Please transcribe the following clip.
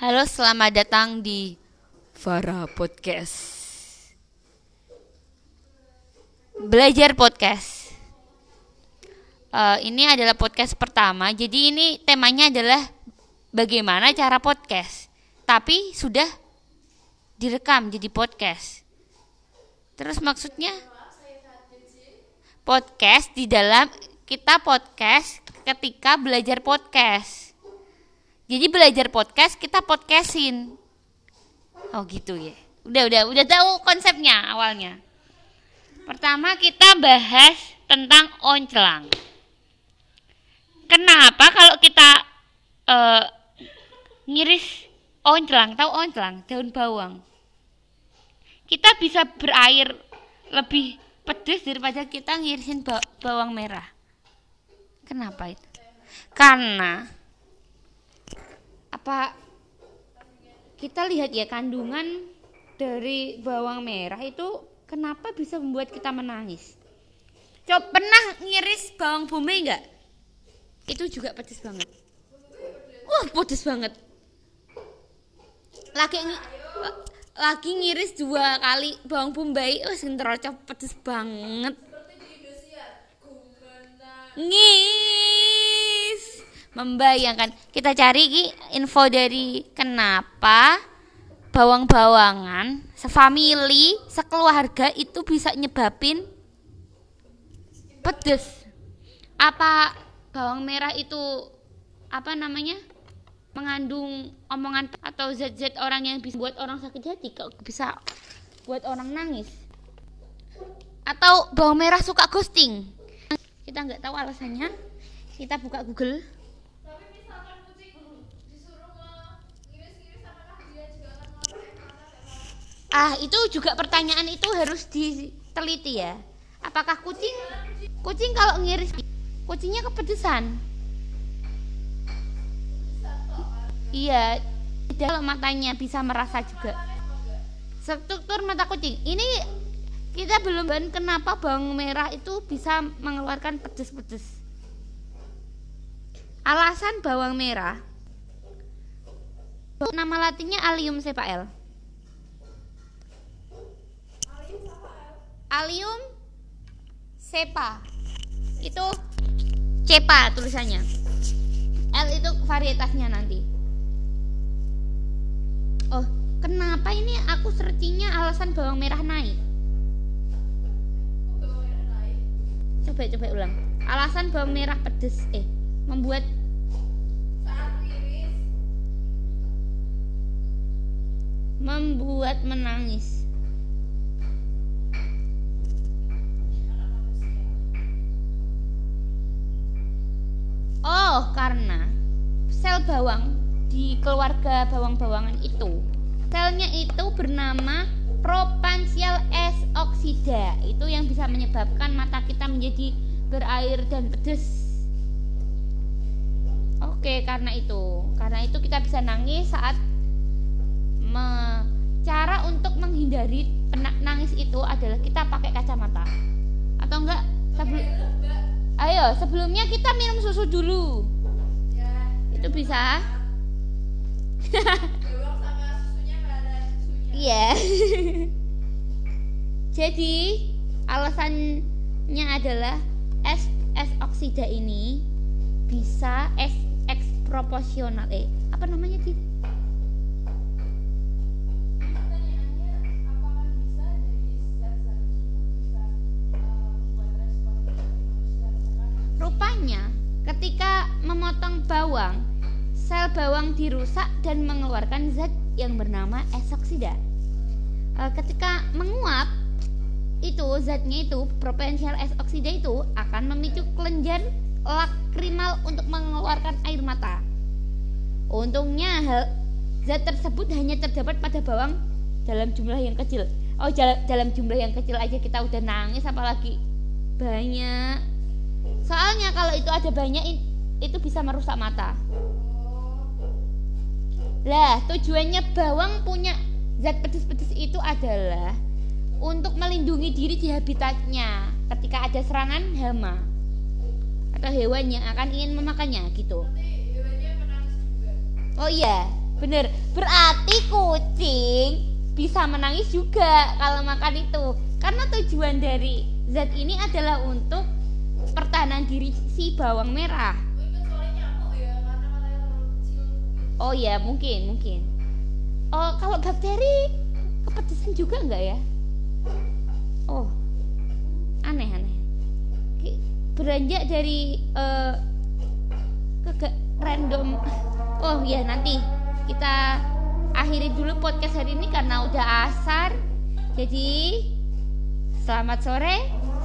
Halo, selamat datang di Farah Podcast. Belajar podcast. Eh, ini adalah podcast pertama, jadi ini temanya adalah bagaimana cara podcast. Tapi sudah direkam jadi podcast. Terus maksudnya podcast di dalam kita podcast ketika belajar podcast. Jadi belajar podcast kita podcastin. Oh gitu ya. Udah udah udah tahu konsepnya awalnya. Pertama kita bahas tentang oncelang. Kenapa kalau kita eh, ngiris oncelang, tahu oncelang, daun bawang. Kita bisa berair lebih pedes daripada kita ngirisin ba- bawang merah. Kenapa itu? Karena apa kita lihat ya kandungan dari bawang merah itu kenapa bisa membuat kita menangis? Coba pernah ngiris bawang bombay enggak? Itu juga pedes banget. Wah, pedes banget. Lagi lagi ngiris dua kali bawang bombay, wah sing terocok pedes banget. Membayangkan. Kita cari Ki, info dari kenapa bawang-bawangan sefamili, sekeluarga itu bisa nyebabin pedes. Apa bawang merah itu apa namanya? mengandung omongan atau zat-zat orang yang bisa buat orang sakit hati kok bisa buat orang nangis atau bawang merah suka ghosting kita nggak tahu alasannya kita buka Google Tapi misalkan kucing disuruh mengiris-iris apakah dia juga akan melakukan ah itu juga pertanyaan itu harus diteliti ya. Apakah kucing kucing kalau ngiris kucingnya kepedesan? Iya kalau matanya bisa merasa juga. Struktur mata kucing. Ini kita belum bahas kenapa bawang merah itu bisa mengeluarkan pedes-pedes. Alasan bawang merah. Nama latinnya Allium cepael Allium cepa. Itu cepa tulisannya. L itu varietasnya nanti. Oh kenapa ini aku searchingnya alasan bawang merah naik? Coba coba ulang. Alasan bawang merah pedes eh membuat membuat menangis Oh, karena sel bawang di keluarga bawang-bawangan itu, selnya itu bernama propansial S oksida. Itu yang bisa menyebabkan mata kita menjadi berair dan pedes. Oke, karena itu, karena itu kita bisa nangis saat me- cara untuk menghindari nangis itu adalah kita pakai kacamata atau enggak sebelum ayo sebelumnya kita minum susu dulu. Ya itu bisa. iya. Jadi alasannya adalah es es oksida ini bisa es X proporsional eh apa namanya sih Rupanya, ketika memotong bawang, sel bawang dirusak dan mengeluarkan zat yang bernama esoksida. Eh, Ketika menguap, itu zatnya itu propensial esoksida itu akan memicu kelenjar lakrimal untuk mengeluarkan air mata. Untungnya hal zat tersebut hanya terdapat pada bawang dalam jumlah yang kecil. Oh, dalam jumlah yang kecil aja kita udah nangis apalagi banyak. Soalnya kalau itu ada banyak itu bisa merusak mata. Lah, tujuannya bawang punya zat pedes-pedes itu adalah untuk melindungi diri di habitatnya ketika ada serangan hama atau hewan yang akan ingin memakannya gitu. Oh iya, bener berarti kucing bisa menangis juga kalau makan itu karena tujuan dari zat ini adalah untuk diri si bawang merah. Oh ya mungkin mungkin. Oh kalau bakteri kepedesan juga enggak ya? Oh aneh aneh. Beranjak dari eh, kegak random. Oh ya nanti kita akhiri dulu podcast hari ini karena udah asar. Jadi selamat sore